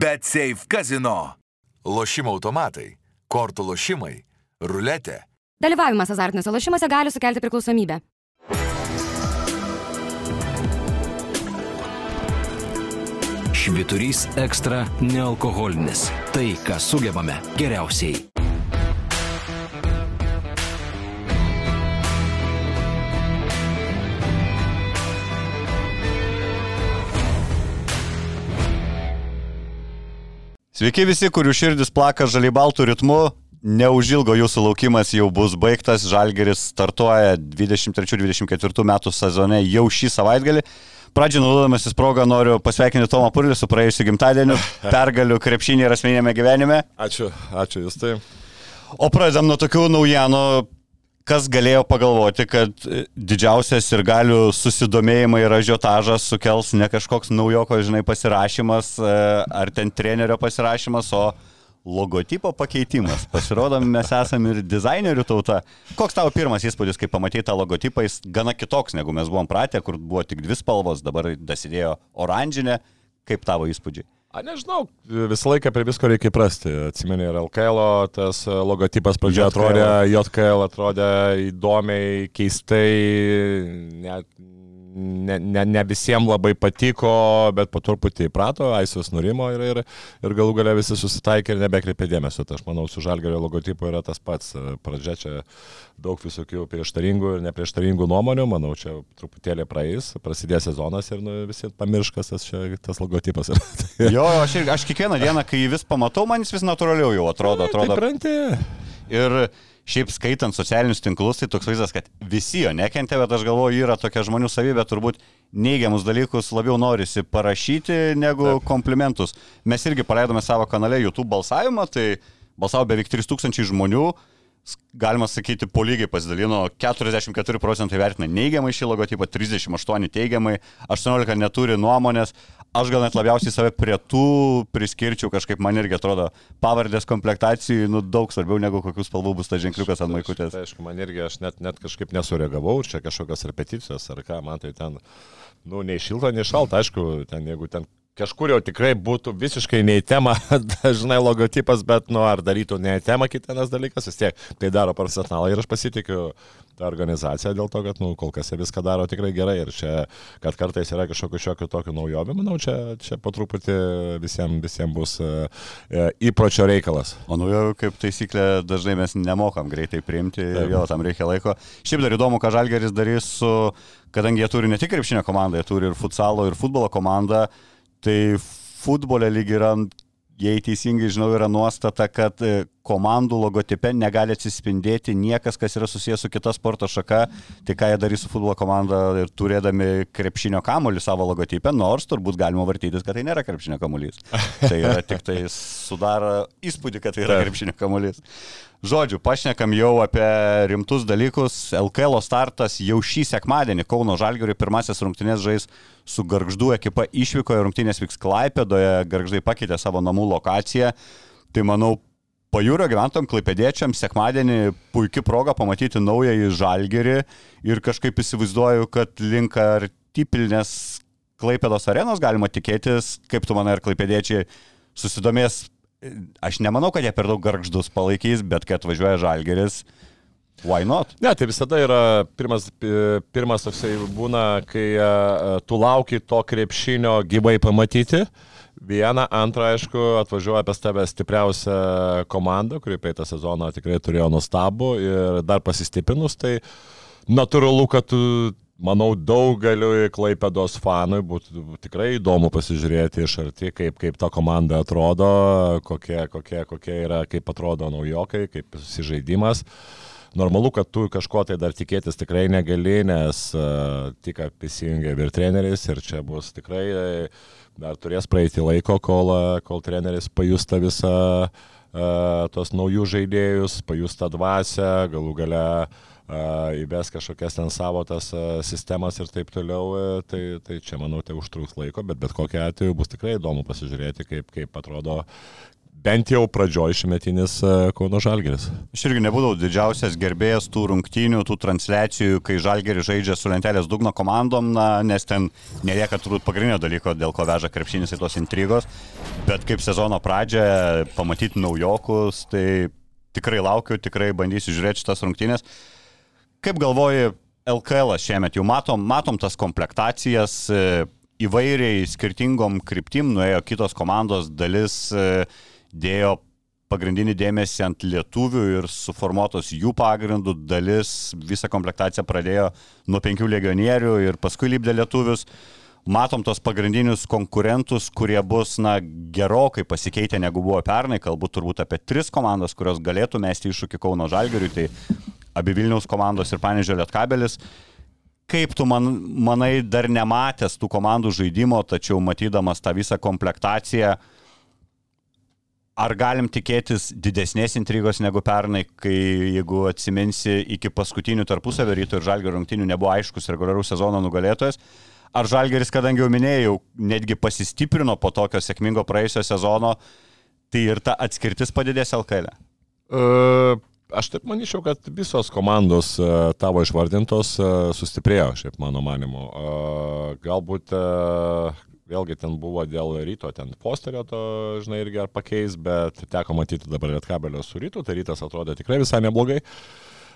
Bet Safe Casino. Lošimo automatai, kortų lošimai, ruletė. Dalyvavimas azartiniuose lošimuose gali sukelti priklausomybę. Šviturys ekstra nealkoholinis. Tai, ką sugebame geriausiai. Sveiki visi, kurių širdis plaka žaliai baltų ritmu. Neužilgo jūsų laukimas jau bus baigtas. Žalgeris startuoja 23-24 metų sezone jau šį savaitgalį. Pradžio naudodamasis progą noriu pasveikinti Tomą Purlį su praėjusiu gimtadieniu, pergaliu krepšinį ir asmeninėme gyvenime. Ačiū, ačiū Jūs tai. O pradedam nuo tokių naujienų, kas galėjo pagalvoti, kad didžiausias ir galių susidomėjimą ir ažiotažas sukels ne kažkoks naujoko, žinai, pasirašymas e, ar ten trenerio pasirašymas, o logotipo pakeitimas. Pasirodo, mes esame ir dizainerių tauta. Koks tavo pirmas įspūdis, kai pamatei tą logotipą, jis gana kitoks, negu mes buvom pratę, kur buvo tik dvi spalvos, dabar dasidėjo oranžinė. Kaip tavo įspūdžiai? A, nežinau, visą laiką prie visko reikia prasti. Atsimeni ir LKL, tas logotipas pradžioje atrodė, JKL atrodė įdomiai, keistai, net ne, ne, ne visiems labai patiko, bet po truputį įprato, Aisvas nurimo ir, ir, ir galų galę visi susitaikė ir nebekreipė dėmesio. Tai aš manau, su Žalgerio logotipu yra tas pats. Pradžia čia daug visokių prieštaringų ir neprieštaringų nuomonių, manau, čia truputėlį praeis, prasidės sezonas ir nu, visi pamirškas tas, čia, tas logotipas. jo, aš, aš kiekvieną dieną, kai vis pamatau, man jis vis natūraliau jau atrodo. atrodo. Tai ir šiaip skaitant socialinius tinklus, tai toks vaizdas, kad visi jo nekentė, bet aš galvoju, yra tokia žmonių savybė, turbūt neigiamus dalykus labiau norisi parašyti negu Taip. komplimentus. Mes irgi paleidome savo kanale YouTube balsavimą, tai balsavo beveik 3000 žmonių, galima sakyti, po lygiai pasidalino, 44 procentai vertina neigiamai šį logotipą, 38 teigiamai, 18 neturi nuomonės, aš gal net labiausiai save prie tų priskirčiau, kažkaip man irgi atrodo, pavardės komplektacijų nu, daug svarbiau negu kokius spalvų bus tas ženkliukas ant maikutės. Tai aišku, man irgi aš net, net kažkaip nesureagavau, čia kažkokios repeticijos ar ką, man tai ten, nu, nei šilta, nei šalta, aišku, ten jeigu ten kažkur jau tikrai būtų visiškai ne į temą, dažnai logotipas, bet, nu, ar darytų ne į temą kitas dalykas, vis tiek tai daro profesionalai ir aš pasitikiu tą organizaciją dėl to, kad, nu, kol kas jie viską daro tikrai gerai ir čia, kad kartais yra kažkokiu šiokiu tokiu naujoviu, manau, čia, čia po truputį visiems visiem bus e, e, įpročio reikalas. O naujovių, kaip taisyklė, dažnai mes nemokam greitai priimti ir jo, tam reikia laiko. Šiaip dar įdomu, ką Žalgeris darys su, kadangi jie turi ne tik krepšinio komandą, jie turi ir futsalo, ir futbolo komandą. Tai futbole lyg yra jei teisingai žinau, yra nuostata, kad e, komandų logotipe negali atsispindėti niekas, kas yra susijęs su kita sporto šaka, tai ką jie darys su futbolo komanda ir turėdami krepšinio kamuolį savo logotipe, nors turbūt galima vartytis, kad tai nėra krepšinio kamuolys. Tai yra tik tai sudaro įspūdį, kad tai yra krepšinio kamuolys. Žodžiu, pašnekam jau apie rimtus dalykus. LKL startas jau šį sekmadienį Kauno Žalgiriui pirmasis rungtynės žais su Garždu ekipa išvykoje, rungtynės vyks Klaipėdoje, Garždai pakeitė savo namų lokaciją. Tai manau, pajūrio gyventojams, klaipėdiečiams, sekmadienį puikia proga pamatyti naująjį Žalgirį ir kažkaip įsivaizduoju, kad link artipilnės Klaipėdos arenos galima tikėtis, kaip tu manai, ar klaipėdiečiai susidomės aš nemanau, kad jie per daug garždus palaikys, bet kad važiuoja žalgeris. Why not? Ne, tai visada yra pirmas, pirmas toksai būna, kai uh, tu lauki to krepšinio gyvai pamatyti. Viena, antra, aišku, atvažiuoja pas tave stipriausia komanda, kuri praeitą sezoną tikrai turėjo nustabų ir dar pasistiprinus, tai natūralu, kad tu Manau, daugeliu Klaipėdos fanui būtų tikrai įdomu pasižiūrėti iš arti, kaip, kaip ta komanda atrodo, kokie, kokie, kokie yra, kaip atrodo naujokai, kaip susižaidimas. Normalu, kad tu kažko tai dar tikėtis tikrai negali, nes uh, tik prisijungia ir treneris ir čia bus tikrai, dar turės praeiti laiko, kol, kol treneris pajusta visą uh, tos naujų žaidėjus, pajusta dvasę, galų gale uh, įves kažkokias ten savo tas sistemas ir taip toliau, tai, tai čia manau tai užtruks laiko, bet bet kokiu atveju bus tikrai įdomu pasižiūrėti, kaip, kaip atrodo bent jau pradžioj išmetinis e, Kauno Žalgeris. Aš irgi nebūdavau didžiausias gerbėjas tų rungtynių, tų transliacijų, kai Žalgeris žaidžia su lentelės dugno komandom, na, nes ten nelieka turbūt pagrindinio dalyko, dėl ko veža krepšinis į tos intrigos, bet kaip sezono pradžią pamatyti naujokus, tai tikrai laukiu, tikrai bandysiu žiūrėti šitas rungtynės. Kaip galvoji, LKL šiemet jau matom, matom tas komplektacijas, e, įvairiai skirtingom kryptim nuėjo kitos komandos dalis, e, dėjo pagrindinį dėmesį ant lietuvių ir suformuotos jų pagrindų dalis, visą komplektaciją pradėjo nuo penkių legionierių ir paskui lipdė lietuvius. Matom tos pagrindinius konkurentus, kurie bus, na, gerokai pasikeitę negu buvo pernai, kalbu turbūt apie tris komandas, kurios galėtų mesti iššūkį Kauno Žalgiriui, tai abi Vilniaus komandos ir Panežio Lietkabelis. Kaip tu man, manai, dar nematęs tų komandų žaidimo, tačiau matydamas tą visą komplektaciją, ar galim tikėtis didesnės intrigos negu pernai, kai jeigu atsiminsi iki paskutinių tarpusavio ryto ir žalgerio rungtinių nebuvo aiškus reguliarų sezono nugalėtojas, ar žalgeris, kadangi jau minėjau, netgi pasistiprino po tokio sėkmingo praėjusio sezono, tai ir ta atskirtis padidės LKL? E? Uh... Aš taip manyčiau, kad visos komandos tavo išvardintos sustiprėjo, šiaip mano manimu. Galbūt vėlgi ten buvo dėl ryto, ten posterio to, žinai, irgi ar pakeis, bet teko matyti dabar Lietkabelio su rytu, tai rytas atrodė tikrai visai neblogai.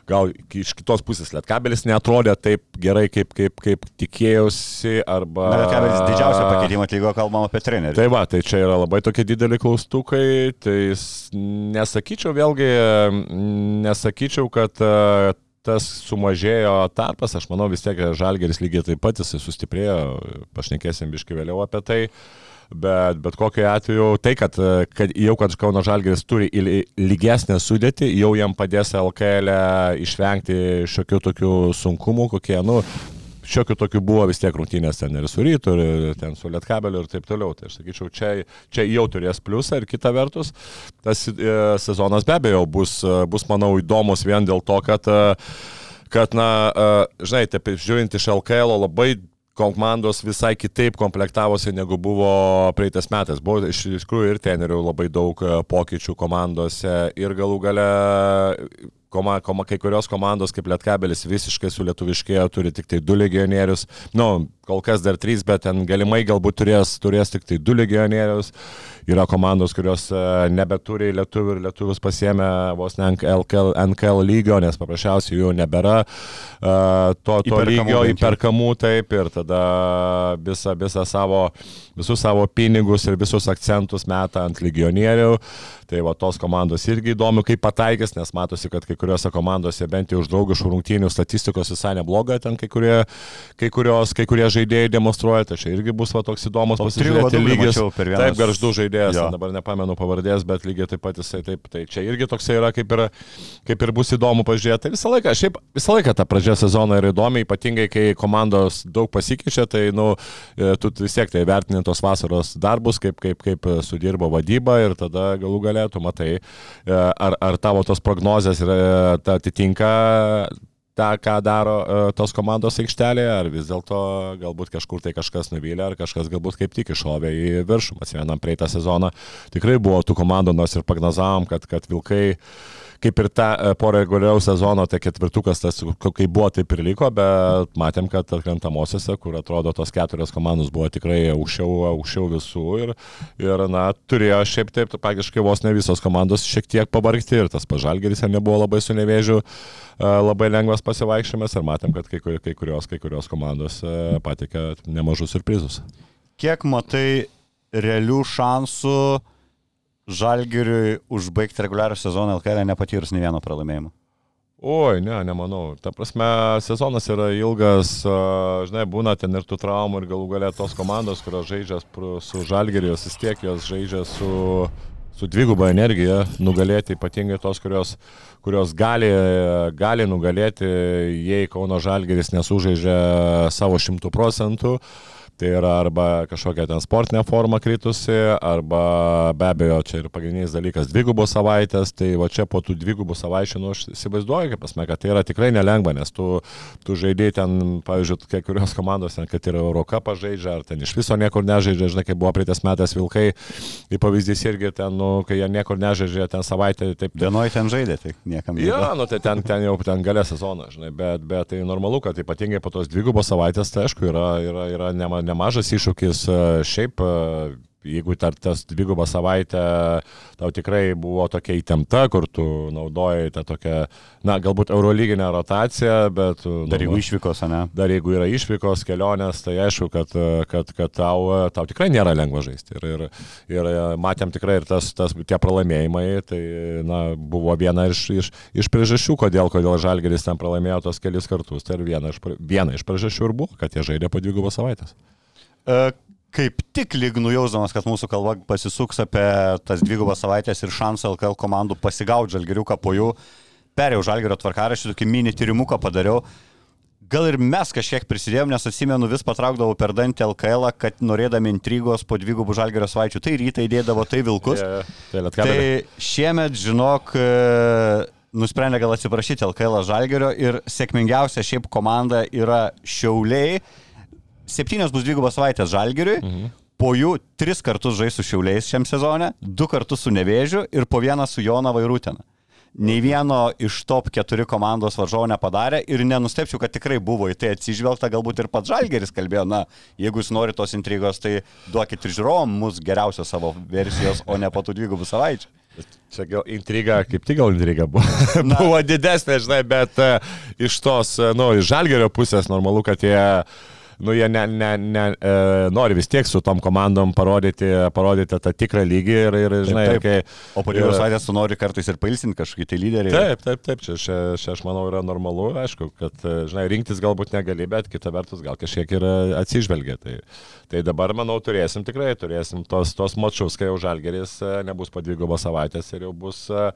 Gal iš kitos pusės Lietkabelis netrodė taip gerai, kaip, kaip, kaip tikėjausi, arba... Na, Lietkabelis didžiausią pakeitimą atlygo, kalbam apie trenerių. Tai va, tai čia yra labai tokie dideli klaustukai, tai nesakyčiau vėlgi, nesakyčiau, kad tas sumažėjo tarpas, aš manau vis tiek Žalgeris lygiai taip pat jisai sustiprėjo, pašnekėsim biškai vėliau apie tai. Bet, bet kokiu atveju tai, kad, kad jau kad Kauno Žalgeris turi lygesnę sudėtį, jau jam padės LKL e išvengti šiokių tokių sunkumų, kokie, nu, šiokių tokių buvo vis tiek rungtynės ten ir su rytu, ir ten su lietkabeliu ir taip toliau. Tai aš sakyčiau, čia, čia jau turės pliusą ir kita vertus, tas e, sezonas be abejo bus, bus, manau, įdomus vien dėl to, kad, e, kad na, e, žinai, taip žiūrint iš LKL labai komandos visai kitaip komplektavosi negu buvo praeitais metais. Buvo iš tikrųjų ir tenerių labai daug e, pokyčių komandose ir galų gale koma, koma, kai kurios komandos kaip Lietkabelis visiškai sulietuviškėjo, turi tik tai du legionierius, nu, kol kas dar trys, bet ten galimai galbūt turės, turės tik tai du legionierius. Yra komandos, kurios e, nebeturi lietuvių ir lietuvius pasiemė vos ne NKL, NKL lygio, nes paprasčiausiai jų nebėra uh, to, to įperkamų lygio įperkamų taip ir tada visą, visą savo, visus savo pinigus ir visus akcentus meta ant legionierių. Tai va tos komandos irgi įdomu, kaip pataikys, nes matosi, kad kai kuriuose komandose bent jau už draugiškų rungtynių statistikos visai nebloga, ten kai kurie, kai kurios, kai kurie žaidėjai demonstruoja, tai čia irgi bus va, toks įdomus pasižiūrėti lygis. Taip, garždų žaidėjas, dabar nepamenu pavardės, bet lygiai taip pat jisai taip, tai čia irgi toksai yra, kaip ir, kaip ir bus įdomu pažiūrėti. Tai visą laiką, šiaip visą laiką ta pradžia sezono yra įdomi, ypatingai kai komandos daug pasikeičia, tai nu, e, tu vis tiek tai vertini tos vasaros darbus, kaip, kaip, kaip sudirbo vadyba ir tada galų tu matai, e, ar, ar tavo tos prognozijas yra, ta atitinka tą, ką daro uh, tos komandos aikštelėje, ar vis dėlto galbūt kažkur tai kažkas nuvylė, ar kažkas galbūt kaip tik iššovė į viršų. Atsimenam, praeitą sezoną tikrai buvo tų komandų, nors ir prognozavom, kad, kad Vilkai kaip ir tą e, po reguliariaus sezono, tai ketvirtukas tas, kaip buvo, taip ir liko, bet matėm, kad atkrentamosiose, kur atrodo tos keturios komandos buvo tikrai aukščiau, aukščiau visų ir, ir, na, turėjo šiaip taip, praktiškai vos ne visos komandos šiek tiek pavargti ir tas pažalgeris nebuvo labai su nevėžiu e, labai lengvas pasivaikščiojimas ir matėm, kad kai, kai, kurios, kai kurios komandos e, patikė nemažus surprizus. Kiek matai realių šansų Žalgiriui užbaigti reguliarų sezoną LKL nepatyrus nei vieno pralaimėjimo? Oi, ne, nemanau. Ta prasme, sezonas yra ilgas, žinai, būna ten ir tų traumų ir galų galę tos komandos, kurios žaidžia su Žalgiriu, vis tiek jos žaidžia su, su dviguba energija, nugalėti ypatingai tos, kurios, kurios gali, gali nugalėti, jei Kauno Žalgiris nesužaidžia savo šimtų procentų. Tai yra arba kažkokia ten sportinė forma kritusi, arba be abejo, čia ir pagrindinis dalykas dvigubos savaitės, tai va čia po tų dvigubų savaičių, nu, aš įsivaizduoju, kaip pasme, kad tai yra tikrai nelengva, nes tu, tu žaidėjai ten, pavyzdžiui, kai kurios komandos, ten, kad ir Euroka pažaidžia, ar ten iš viso niekur nežaidžia, žinai, kaip buvo praeitas metas Vilkai, į pavyzdys irgi ten, nu, kai jie niekur nežaidžia, ten savaitę, taip. Vienoje ten žaidė, tai niekam ne. Ja, nu, tai ten, ten jau ten galė sezoną, žinai, bet, bet tai normalu, kad ypatingai po tos dvigubos savaitės, tai aišku, yra, yra, yra nema, nemažas iššūkis e, šiaip e, jeigu tar tas dvigubą savaitę tau tikrai buvo tokia įtempta, kur tu naudojai tą tokią, na, galbūt eurolyginę rotaciją, bet... Dar jeigu išvykos, ne? Dar jeigu yra išvykos, kelionės, tai aišku, kad, kad, kad tau, tau tikrai nėra lengva žaisti. Ir, ir, ir matėm tikrai ir tas, tas, tie pralaimėjimai, tai, na, buvo viena iš, iš, iš priežasčių, kodėl, kodėl Žalgeris ten pralaimėjo tos kelis kartus. Tai viena iš, viena iš priežasčių ir buvo, kad jie žaidė po dvigubos savaitės. Uh, kaip tik lyg nujausdamas, kad mūsų kalba pasisuks apie tas dvigubas savaitės ir šansą LKL komandų pasigauti žalgeriuką po jų, perėjau žalgerio tvarkaraštį, tokį mini tyrimuką padariau. Gal ir mes kažkiek prisidėjom, nes atsimenu vis patraukdavau per dantį LKL, kad norėdami intrigos po dvigubų žalgerio savaičių, tai rytą įdėdavo tai vilkus. Yeah, tai, tai šiemet, žinok, e, nusprendė gal atsiprašyti LKL žalgerio ir sėkmingiausia šiaip komanda yra Šiauliai septynios bus dvigubos savaitės Žalgiriui. Mhm. Po jų tris kartus žais su Šiauliais šiam sezone, du kartus su Nevėžiu ir po vieną su Jona Vairūtėna. Nei vieno iš top keturi komandos varžovo nepadarė ir nenustepčiau, kad tikrai buvo į tai atsižvelgta, galbūt ir pats Žalgeris kalbėjo, na, jeigu jūs norite tos intrigos, tai duokit ir žiūrovom mus geriausios savo versijos, o ne po tų dvigubų savaičių. Čia gal intriga, kaip tik gal intriga buvo, buvo didesnė, žinai, bet uh, iš tos, uh, nu, iš Žalgerio pusės normalu, kad jie uh, nu, jie ne, ne, ne, e, nori vis tiek su tom komandom parodyti, parodyti tą tikrą lygį ir, ir žinai, taip, taip. Kai, o po dviejų savaitės tu nori kartais ir pailsinti kažkokį tai lyderį. Taip, taip, taip, čia, čia, čia aš manau yra normalu, aišku, kad, e, žinai, rinktis galbūt negali, bet kita vertus gal kažkiek ir atsižvelgia. Tai, tai dabar, manau, turėsim tikrai, turėsim tos, tos mačius, kai jau žalgeris e, nebus po dvigubos savaitės ir jau bus e,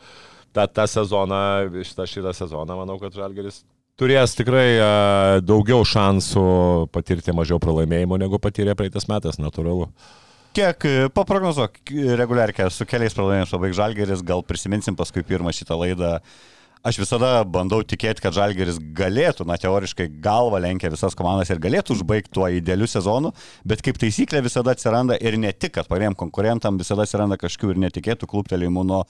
tą, tą sezoną, šitą, šitą sezoną, manau, kad žalgeris turės tikrai uh, daugiau šansų patirti mažiau pralaimėjimų negu patyrė praeitas metas, natūralu. Kiek, e, paprognozuok, reguliarkė su keliais pralaimėjimais pabaig Žalgeris, gal prisiminsim paskui pirmą šitą laidą. Aš visada bandau tikėti, kad Žalgeris galėtų, na, teoriškai galva lenkia visas komandas ir galėtų užbaigti tuo idealiu sezonu, bet kaip taisyklė visada atsiranda ir ne tik, kad pariem konkurentam visada atsiranda kažkokių ir netikėtų kluptelėjimų nuo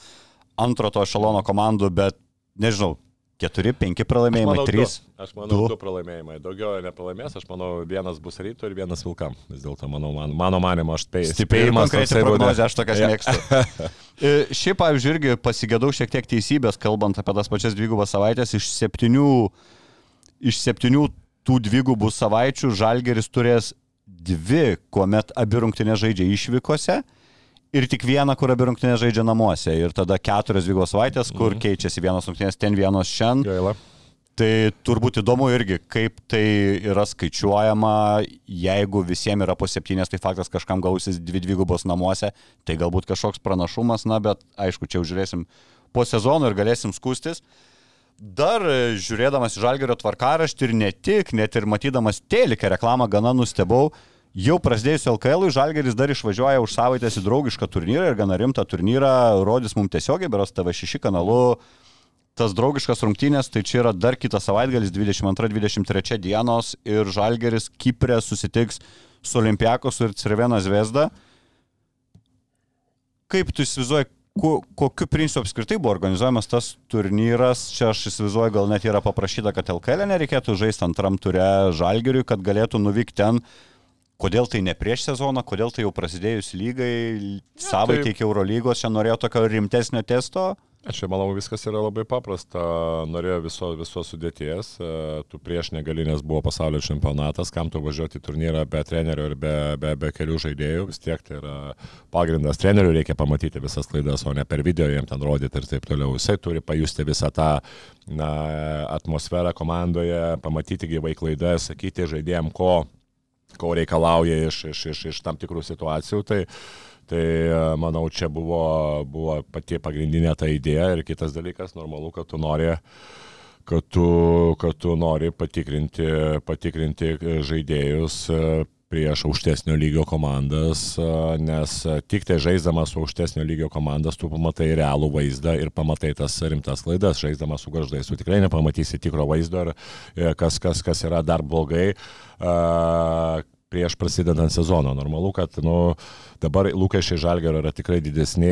antro to ešalono komandų, bet nežinau, Keturi, penki pralaimėjimai, manau, trys. Du. Aš manau, du. du pralaimėjimai. Daugiau nepralaimės, aš manau, vienas bus ryto ir vienas vilkam. Vis dėlto, manau, man, mano manimo, aš tai spėjimas. Konkrečiai prognozė, aš tokias mėgstu. E, šiaip, pavyzdžiui, irgi pasigėdau šiek tiek teisybės, kalbant apie tas pačias dvigubas savaitės, iš septynių, iš septynių tų dvigubų savaičių Žalgeris turės dvi, kuomet abi rungtynės žaidžia išvykose ir tik vieną, kur abi rungtynės žaidžia namuose. Ir tada keturios dvigos savaitės, kur mhm. keičiasi vienos rungtynės ten, vienos šiandien. Gaila. Tai turbūt įdomu irgi, kaip tai yra skaičiuojama, jeigu visiems yra po septynės, tai faktas kažkam gausis dvi dvigubos namuose, tai galbūt kažkoks pranašumas, na, bet aišku, čia jau žiūrėsim po sezono ir galėsim skustis. Dar žiūrėdamas į Žalgerio tvarkaraštį ir ne tik, net ir matydamas telikę reklamą gana nustebau, Jau prasidėjus LKL, Žalgeris dar išvažiuoja už savaitės į draugišką turnyrą ir gana rimtą turnyrą rodys mums tiesiogiai, beros TV6 kanalu. Tas draugiškas rungtynės, tai čia yra dar kitas savaitgalis, 22-23 dienos ir Žalgeris Kiprė susitiks su Olimpiakos ir Cervena Zvezda. Kaip tu įsivaizduoji, ko, kokiu principu apskritai buvo organizuojamas tas turnyras? Čia aš įsivaizduoju, gal net yra paprašyta, kad LKL nereikėtų žaisti antram ture Žalgeriui, kad galėtų nuvykti ten Kodėl tai ne prieš sezoną, kodėl tai jau prasidėjus lygai, savaitė tai... iki Eurolygos, čia norėjo tokio rimtesnio testo? Aš čia manau, viskas yra labai paprasta. Norėjo viso, viso sudėties, e, tu prieš negali, nes buvo pasaulio čempionatas, kam tu važiuoti į turnyrą be trenerio ir be, be, be kelių žaidėjų, vis tiek tai yra pagrindas. Treneriui reikia pamatyti visas klaidas, o ne per video jiem ten rodyti ir taip toliau. Jisai turi pajusti visą tą na, atmosferą komandoje, pamatyti gyvai klaidas, sakyti žaidėjim, ko ko reikalauja iš, iš, iš, iš tam tikrų situacijų. Tai, tai manau, čia buvo, buvo pati pagrindinė ta idėja ir kitas dalykas, normalu, kad tu nori kad tu, kad tu nori patikrinti, patikrinti žaidėjus prieš aukštesnio lygio komandas, nes tik tai žaisdamas su aukštesnio lygio komandas tu pamatai realų vaizdą ir pamatai tas rimtas klaidas. Žaisdamas su garždais tu tikrai nepamatysi tikro vaizdo ir e, kas, kas, kas yra dar blogai. Prieš prasidedant sezoną. Normalu, kad nu, dabar lūkesčiai Žalgerio yra tikrai didesni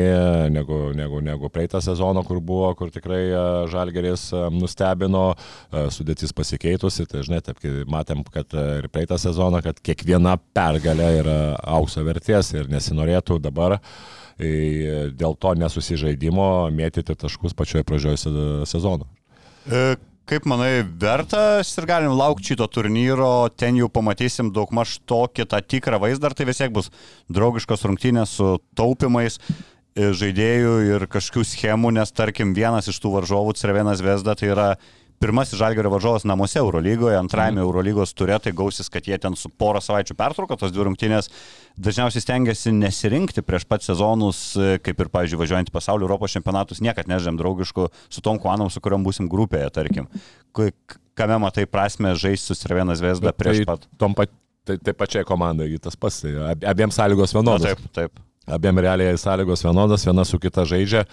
negu, negu, negu praeitą sezoną, kur buvo, kur tikrai e, Žalgeris e, nustebino, e, sudėtis pasikeitusi. Tai žinai, taip, matėm, kad ir praeitą sezoną, kad kiekviena pergalė yra aukso vertės ir nesinorėtų dabar dėl to nesusižaidimo mėtyti taškus pačioje pradžioje se- sezono. E, Kaip manai, vertas ir galim laukti šito turnyro, ten jau pamatysim daug maž tokį tą tikrą vaizdą, ar tai vis tiek bus draugiškos rungtynės su taupimais e, žaidėjų ir kažkokių schemų, nes tarkim vienas iš tų varžovų, Cervenas Vesda, tai yra pirmasis Žalgerio varžovas namuose Eurolygoje, antrajame mm. Eurolygos turė, tai gausis, kad jie ten su porą savaičių pertrauko tos dvi rungtynės dažniausiai stengiasi nesirinkti prieš pat sezonus, kaip ir, pavyzdžiui, važiuojant į pasaulio Europos čempionatus, niekad nežem draugiškų su tom komandom, su kuriuom busim grupėje, tarkim. Kame matai prasme žaisti su Cervenas Vesda prieš pat. Tom pat, tai, tai pačiai komandai tas pats, tai ab- abiems sąlygos Na, vienodos. taip, taip. Abiem realiai sąlygos vienodas, viena su kita žaidžia.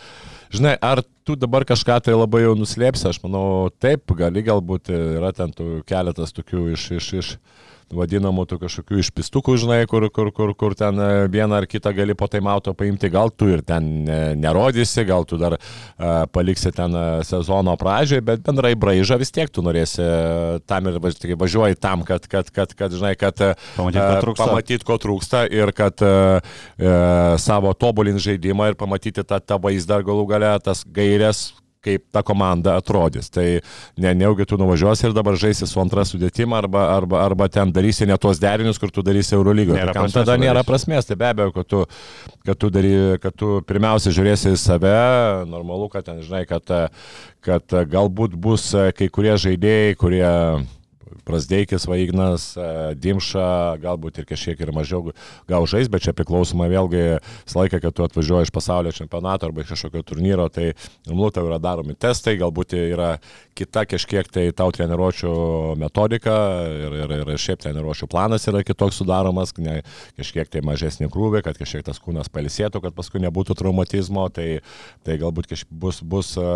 Žinai, ar tu dabar kažką tai labai jau nuslėpsi, aš manau, taip, gali galbūt yra ten tų keletas tokių iš, iš, iš vadinamų tų kažkokių išpistukų, žinai, kur, kur, kur, kur ten e, vieną ar kitą gali po taimauto paimti, gal tu ir ten e, nerodysi, gal tu dar uh, paliksi ten e, sezono pradžioje, bet bendrai braižą vis tiek tu norėsi e, tam ir važ- važiuoji tam, kad, kad, kad, kad žinai, kad e, Pamatyt, ko e, trūksta. ir kad e, e, savo tobulint žaidimą ir pamatyti tą, tą vaizdą galų gale, tas gairias, kaip ta komanda atrodys. Tai ne, neugi tu nuvažiuosi ir dabar žaisi su antra sudėtim arba, arba, arba ten darysi ne tuos derinius, kur tu darysi Eurolygoje. Tai kam tada nėra prasmės. Tai be abejo, kad tu, kad tu, dary, kad tu pirmiausia žiūrėsi į save, normalu, kad ten, žinai, kad, kad galbūt bus kai kurie žaidėjai, kurie Prasdeikis, Vaignas, e, Dimša, galbūt ir kažkiek ir mažiau gal žais, bet čia priklausoma vėlgi visą laiką, kad tu atvažiuoji iš pasaulio čempionato arba iš kažkokio turnyro, tai normalu tau yra daromi testai, galbūt yra kita kažkiek tai tau treniruočio metodika ir, ir, ir šiaip treniruočio planas yra kitoks sudaromas, ne, kažkiek tai mažesnį krūvį, kad kažkiek tas kūnas palisėtų, kad paskui nebūtų traumatizmo, tai, tai galbūt kažkiek bus, bus e,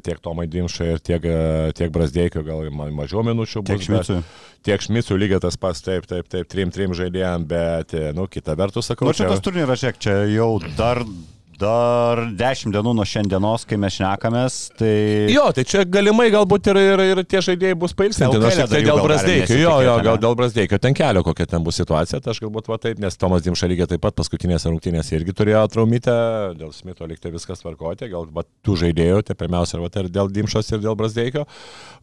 tiek Tomai Dimšai ir tiek, e, tiek Brasdeikio gal ma- mažiau minučių bus. Tiek Šmicui. Tiek Šmicų lygiai tas pats, taip, taip, taip, trim, trim žaidėjim, bet, e, nu, kita vertus sakau, Nu, čia tas turnyras, žiūrėk, čia jau dar, dar 10 dienų nuo šiandienos, kai mes šnekamės, tai... Jo, tai čia galimai galbūt ir, ir, ir tie žaidėjai bus pailsinti. Nors tai dėl Brasdeikio. Jo, jo, gal dėl Brasdeikio ten kelio, kokia ten bus situacija. Tai aš galbūt va taip, nes Tomas Dimša lygiai taip pat paskutinėse rungtynėse irgi turėjo traumytę. Dėl Smito liktai viskas tvarkoti. Gal va, tų žaidėjų, tai pirmiausia, va, tai ir dėl Dimšos ir dėl Brasdeikio.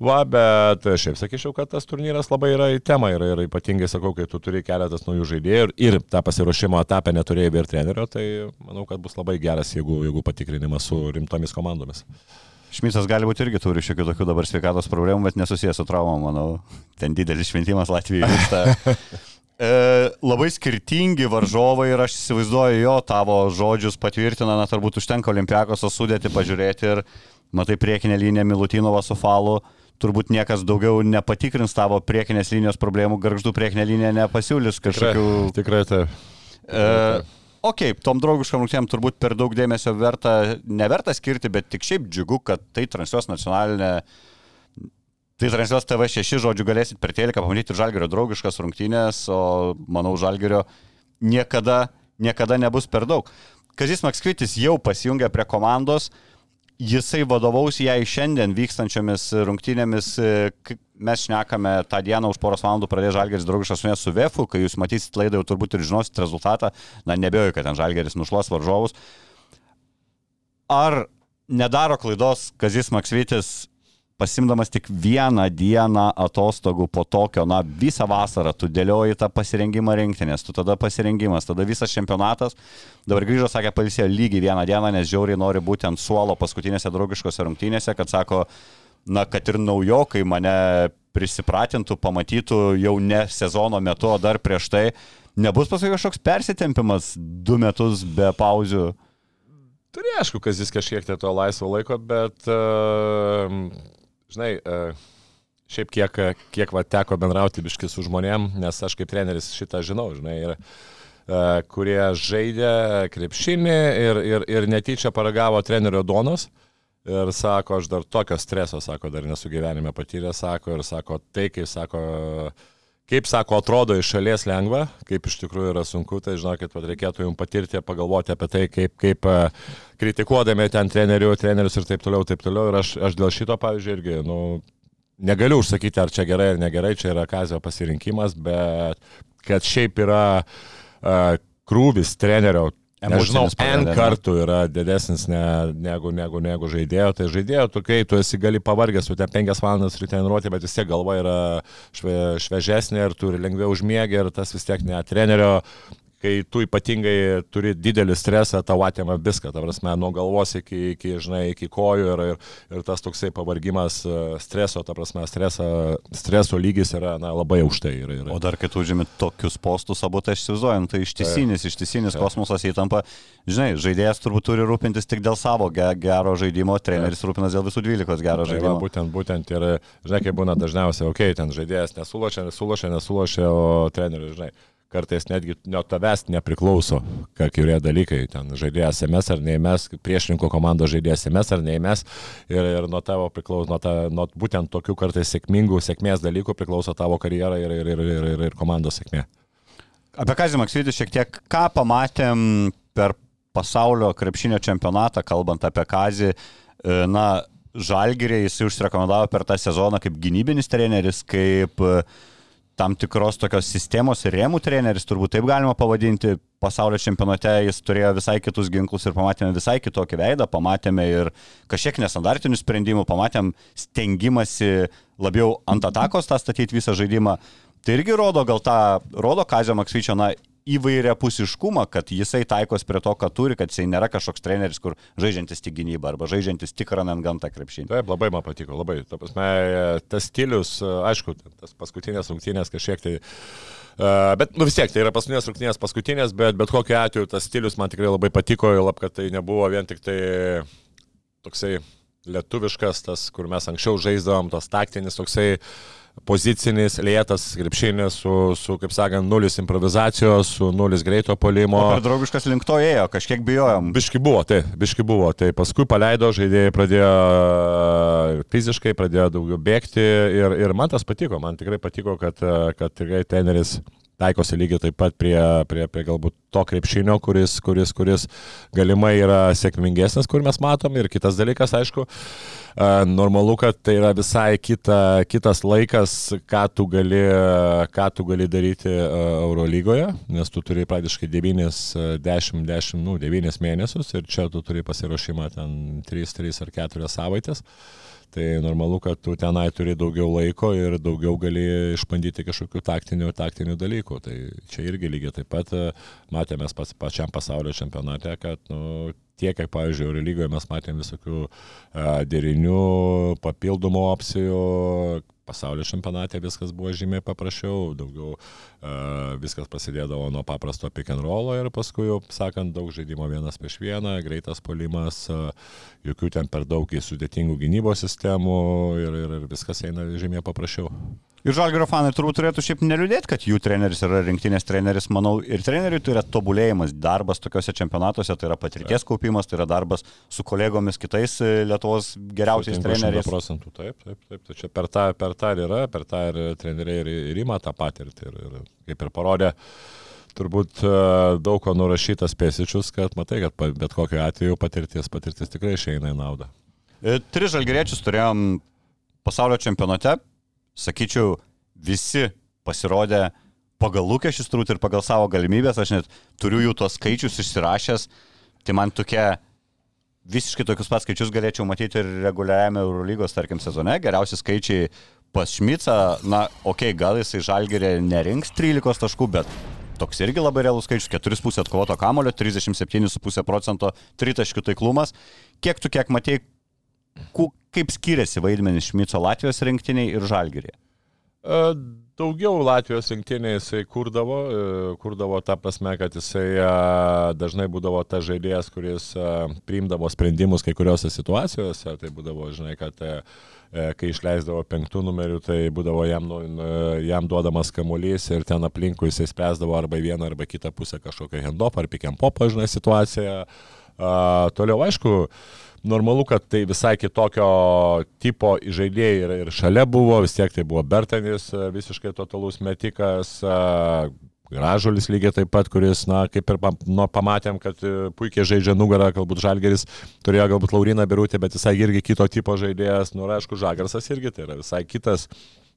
Va, bet šiaip sakyčiau, kad tas turnyras labai yra į temą. Ir, ir ypatingai sakau, kai tu turi keletas naujų žaidėjų ir, ir tą pasiruošimo etapą neturėjai ir trenerio, tai manau, kad bus labai geras, jeigu, jeigu patikrinimas su rimtomis komandomis. Šmicas gali būti irgi turi šiokių tokių dabar sveikatos problemų, bet nesusijęs su traumom, manau. Ten didelis šventimas Latvijoje vyksta. E, labai skirtingi varžovai ir aš įsivaizduoju jo tavo žodžius patvirtina, na turbūt užtenka olimpiakos sudėti, pažiūrėti ir matai priekinę liniją Milutinovą su falu. Turbūt niekas daugiau nepatikrins tavo priekinės linijos problemų, garždų priekinė linija nepasiūlys kažkokių Tikrai taip. E, ok, tom draugiškam rungtynėm turbūt per daug dėmesio verta, neverta skirti, bet tik šiaip džiugu, kad tai transliuos nacionalinė. Tai transliuos TV6, žodžiu, galėsit per teliką pamatyti Žalgerio draugiškas rungtynės, o manau, Žalgerio niekada, niekada nebus per daug. Kazis Makskvitis jau pasijungė prie komandos, jisai vadovaus jai šiandien vykstančiomis rungtynėmis. Mes šnekame tą dieną už poros valandų pradės Žalgeris draugiškas su su Vefu, kai jūs matysit laidą, jau turbūt ir žinosit rezultatą. Na, nebejoju, kad ten Žalgeris nušluos varžovus. Ar nedaro klaidos Kazis Maksvitis pasimdamas tik vieną dieną atostogų po tokio, na, visą vasarą tu dėlioji tą pasirengimą rinktinės, tu tada pasirengimas, tada visas čempionatas, dabar grįžo, sakė, palisėjo lygiai vieną dieną, nes žiauriai nori būti ant suolo paskutinėse draugiškose rungtynėse, kad sako, na, kad ir naujokai mane prisipratintų, pamatytų jau ne sezono metu, o dar prieš tai, nebus paskui kažkoks persitempimas du metus be pauzių. Turi aišku, kas jis kažkiek tai to laisvo laiko, bet, uh, žinai, uh, šiaip kiek, kiek va, teko bendrauti biški su žmonėm, nes aš kaip treneris šitą žinau, žinai, ir, uh, kurie žaidė krepšinį ir, ir, ir netyčia paragavo trenerio donos. Ir sako, aš dar tokio streso, sako, dar nesu gyvenime patyrę, sako, ir sako, tai, kaip sako, kaip sako, atrodo iš šalies lengva, kaip iš tikrųjų yra sunku, tai žinokit, reikėtų jums patirti, pagalvoti apie tai, kaip, kaip e, kritikuodami ten trenerių, trenerius ir taip toliau, taip toliau. Ir aš, aš dėl šito, pavyzdžiui, irgi, nu, negaliu užsakyti, ar čia gerai ar negerai, čia yra kazio pasirinkimas, bet kad šiaip yra uh, krūvis trenerio Nežinau, N kartų yra didesnis ne, negu, negu, negu žaidėjo. Tai žaidėjo, tu kai tu esi gali pavargęs, tu ten penkias valandas ryte treniruoti, bet vis tiek galva yra šve, švežesnė ir turi lengviau užmiegę ir tas vis tiek ne trenerio. Kai tu ypatingai turi didelį stresą, tau atėma viską, ta prasme, nuo galvos iki, iki, žinai, iki kojų ir, ir, ir tas toksai pavargimas e, streso, ta prasme, streso, streso lygis yra na, labai aukštai. Ir, ir, O dar kai tu užimi tokius postus, abu tai aš įsivaizduoju, nu, tai ištisinis, ištisinis kosmosas įtampa. Žinai, žaidėjas turbūt turi rūpintis tik dėl savo ge gero žaidimo, treneris rūpinas dėl visų dvylikos gero Tai va, žaidimo. būtent, būtent ir, žinai, kaip būna dažniausiai, okei, okay, ten žaidėjas nesulošia, nesulošia, nesulošia, o treneris, žinai, kartais netgi nuo tavęs nepriklauso, kai kurie dalykai, ten žaidėjas mes ar neįmes, priešininko komandos žaidėjas mes ar neįmes ir, ir nuo tavo priklauso, nuo, ta, nuo būtent tokių kartais sėkmingų sėkmės dalykų priklauso tavo karjera ir, ir, ir, ir, ir, ir komandos sėkmė. Apie Kazį Maksvidį šiek tiek, ką pamatėm per pasaulio krepšinio čempionatą, kalbant apie Kazį, e, na, Žalgirė jis užsirekomendavo per tą sezoną kaip gynybinis treneris, kaip e, tam tikros tokios sistemos ir rėmų treneris, turbūt taip galima pavadinti. Pasaulio čempionate jis turėjo visai kitus ginklus ir pamatėme visai kitokį veidą, pamatėme ir kažkiek nestandartinių sprendimų, pamatėm stengimasi labiau ant atakos tą statyti visą žaidimą. Tai irgi rodo gal tą, rodo Kazio Maksvyčio, na, įvairia pusiškumą, kad jisai taikos prie to, ką turi, kad jisai nėra kažkoks treneris, kur žaidžiantis tik gynybą arba žaidžiantis tik ranant gamtą krepšinį. Taip, labai man patiko, labai. Ta prasme, tas stilius, aišku, tas paskutinės rungtynės kažkiek tai... Uh, bet nu, vis tiek, tai yra paskutinės rungtynės paskutinės, bet bet kokiu atveju tas stilius man tikrai labai patiko, jau lab, kad tai nebuvo vien tik tai toksai lietuviškas, tas, kur mes anksčiau žaisdavom, tas taktinis toksai pozicinis, lėtas krepšinis su, su, kaip sakant, nulis improvizacijos, su nulis greito polimo. Per draugiškas link to ėjo, kažkiek bijojom. Biški buvo, tai, biški buvo. Tai paskui paleido, žaidėjai pradėjo fiziškai, pradėjo daugiau bėgti ir, ir man tas patiko, man tikrai patiko, kad, kad tikrai treneris taikosi lygiai taip pat prie, prie, prie galbūt to krepšinio, kuris, kuris, kuris galimai yra sėkmingesnis, kur mes matom. Ir kitas dalykas, aišku, normalu, kad tai yra visai kita, kitas laikas, ką tu gali, ką tu gali daryti Eurolygoje, nes tu turi praktiškai 9, 10, 10, nu, 9 mėnesius ir čia tu turi pasiruošimą ten 3, 3 ar 4 savaitės. Tai normalu, kad tu tenai turi daugiau laiko ir daugiau gali išbandyti kažkokių taktinių, taktinių dalykų. Tai čia irgi lygiai taip pat e, matėme pas, pačiam pasaulio čempionate, kad nu, tiek, kiek, pavyzdžiui, Eurolygoje mes matėm visokių a, derinių, papildomų opcijų, pasaulio čempionate viskas buvo žymiai paprasčiau, daugiau uh, viskas prasidėdavo nuo paprasto pick and rollo ir paskui jau, sakant, daug žaidimo vienas prieš vieną, greitas polimas, uh, jokių ten per daug į sudėtingų gynybos sistemų ir, ir, ir viskas eina žymiai paprasčiau. Ir Žalgirio fanai turbūt turėtų šiaip neliūdėti, kad jų treneris yra rinktinės treneris, manau, ir treneriui tai yra tobulėjimas, darbas tokiuose čempionatuose, tai yra patirties kaupimas, tai yra darbas su kolegomis kitais e, Lietuvos geriausiais Sutinku treneriais. 100 procentų, taip, taip, taip. Tai čia per tą, per tą ir yra, per tą ir treneriai ir, ir ima tą patirtį. Ir, ir kaip ir parodė, turbūt e, daug ko nurašytas pėsičius, kad matai, kad bet kokiu atveju patirtis, patirtis tikrai išeina į naudą. E, Tris žalgeriečius turėjom pasaulio čempionate, sakyčiau, visi pasirodė pagal lūkesčius turbūt ir pagal savo galimybės, aš net turiu jų tuos skaičius išsirašęs, tai man tokia visiškai tokius pat skaičius galėčiau matyti ir reguliariame Eurolygos, tarkim, sezone. Geriausi skaičiai pas Šmicą, na, okei, okay, gal jisai žalgerė nerinks 13 taškų, bet toks irgi labai realus skaičius - 4,5 atkovoto kamulio, 37,5 procento tritaškių taiklumas. Kiek tu kiek ku, kaip skiriasi vaidmenis Šmico Latvijos rinktiniai ir žalgerė? E, daugiau Latvijos rinktinėje jisai kurdavo, e, kurdavo tą prasme, kad jisai e, dažnai būdavo tas žaidėjas, kuris e, priimdavo sprendimus kai kuriuose situacijose. Tai būdavo, žinai, kad kai išleisdavo penktų numerių, tai būdavo jam, nu, jam duodamas kamuolys ir ten aplinkui jisai spręsdavo arba vieną arba kitą pusę kažkokią hendopą ar pikiam popą, žinai, situaciją. Toliau, aišku, normalu, kad tai visai kitokio tipo žaidėjai ir, ir šalia buvo, vis tiek tai buvo Bertanis, e, visiškai totalus metikas, e, Gražulis lygiai taip pat, kuris, na, kaip ir nu, pamatėm, kad e, puikiai žaidžia nugarą, galbūt Žalgeris turėjo galbūt Lauriną Birutę, bet visai irgi kito tipo žaidėjas, nu, aišku, Žagarsas irgi tai yra visai kitas,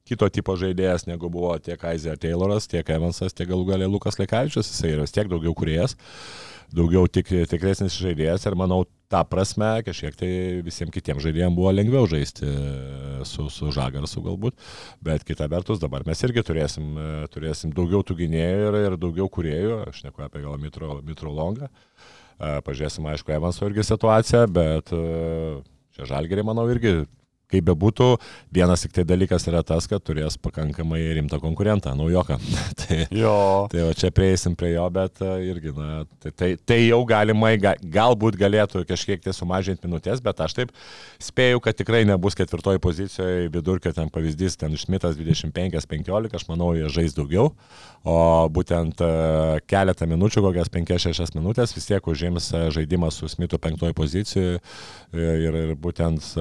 kito tipo žaidėjas, negu buvo tiek Aizė Tayloras, tiek Evansas, tiek galų galė Lukas Lekavičius, jisai yra vis tiek daugiau kuriejas. Uh, daugiau tik, tikresnis žaidėjas ir manau, tą prasme kažkiek tai visiems kitiems žaidėjams buvo lengviau žaisti e, su, su Žagarsu galbūt, bet kita vertus dabar mes irgi turėsim, e, turėsim daugiau tų gynėjų ir, ir daugiau kuriejų, aš neku apie gal Mitro, Mitro Longą, e, pažiūrėsim aišku Evanso irgi situaciją, bet čia Žalgerį manau irgi kaip bebūtų, vienas tik tai dalykas yra tas, kad turės pakankamai rimtą konkurentą, naujoką. tai, jo. tai o čia prieisim prie jo, bet e, irgi, na, tai, tai, tai jau galimai, ga, galbūt galėtų kažkiek tai sumažinti minutės, bet aš taip spėju, kad tikrai nebus ketvirtoji pozicijoje vidurkio ten pavyzdys, ten Šmitas 25-15, aš manau, jie žais daugiau, o būtent e, keletą minučių, kokias 5-6 minutės vis tiek užims e, žaidimas su Smitu penktoji pozicijoje ir, ir būtent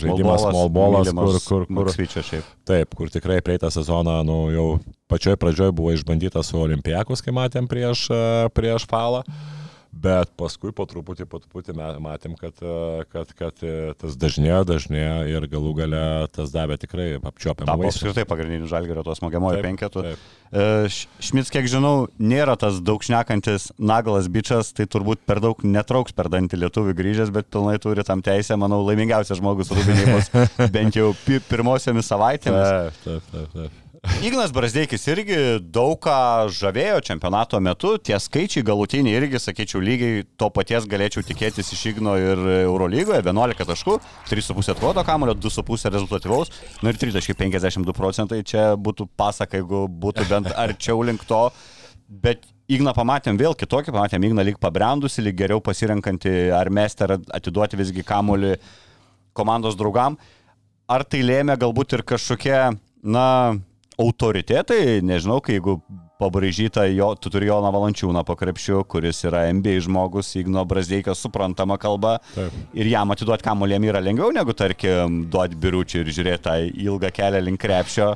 žaidimas smallballas, kur, kur, kur, kur, taip, kur tikrai praeitą sezoną, nu, jau pačioj pradžioj buvo išbandytas su Olimpijakos, kai matėm prieš, prieš falą. Mm bet paskui po truputį, po truputį matėm, kad, e, kad, kad e, tas dažnėjo, dažnėjo ir galų gale tas davė tikrai apčiopiamą vaisių. Apskritai pagrindinių žalgerio tos smogiamojo penketų. E, Šmits, kiek žinau, nėra tas daug šnekantis naglas bičias, tai turbūt per daug netrauks per dantį lietuvių grįžęs, bet pilnai turi tam teisę, manau, laimingiausias žmogus rūbinėjimus bent jau pirmosiomis savaitėmis. Taip, taip, taip. taip. Ignas Brasdeikis irgi daug ką žavėjo čempionato metu, tie skaičiai galutiniai irgi, sakyčiau, lygiai to paties galėčiau tikėtis iš Igno ir Eurolygoje, 11 taškų, 3,5 atkodo kamulio, 2,5 rezultatyvaus, nu ir 3,52 procentai, čia būtų pasaka, jeigu būtų bent arčiau link to, bet Igną pamatėm vėl kitokį, pamatėm Igną lyg pabrendusi, lyg geriau pasirenkantį ar mesti, ar atiduoti visgi kamulį komandos draugam. Ar tai lėmė galbūt ir kažkokie, na, autoritetai, nežinau, kai jeigu pabraižyta, jo, tu turi Joną Valančiūną po krepšiu, kuris yra MBA žmogus, Igno Brazdeikas suprantama kalba. Taip. Ir jam atiduoti kamulėm yra lengviau negu, tarkim, duoti biručių ir žiūrėti tą ilgą kelią link krepšio.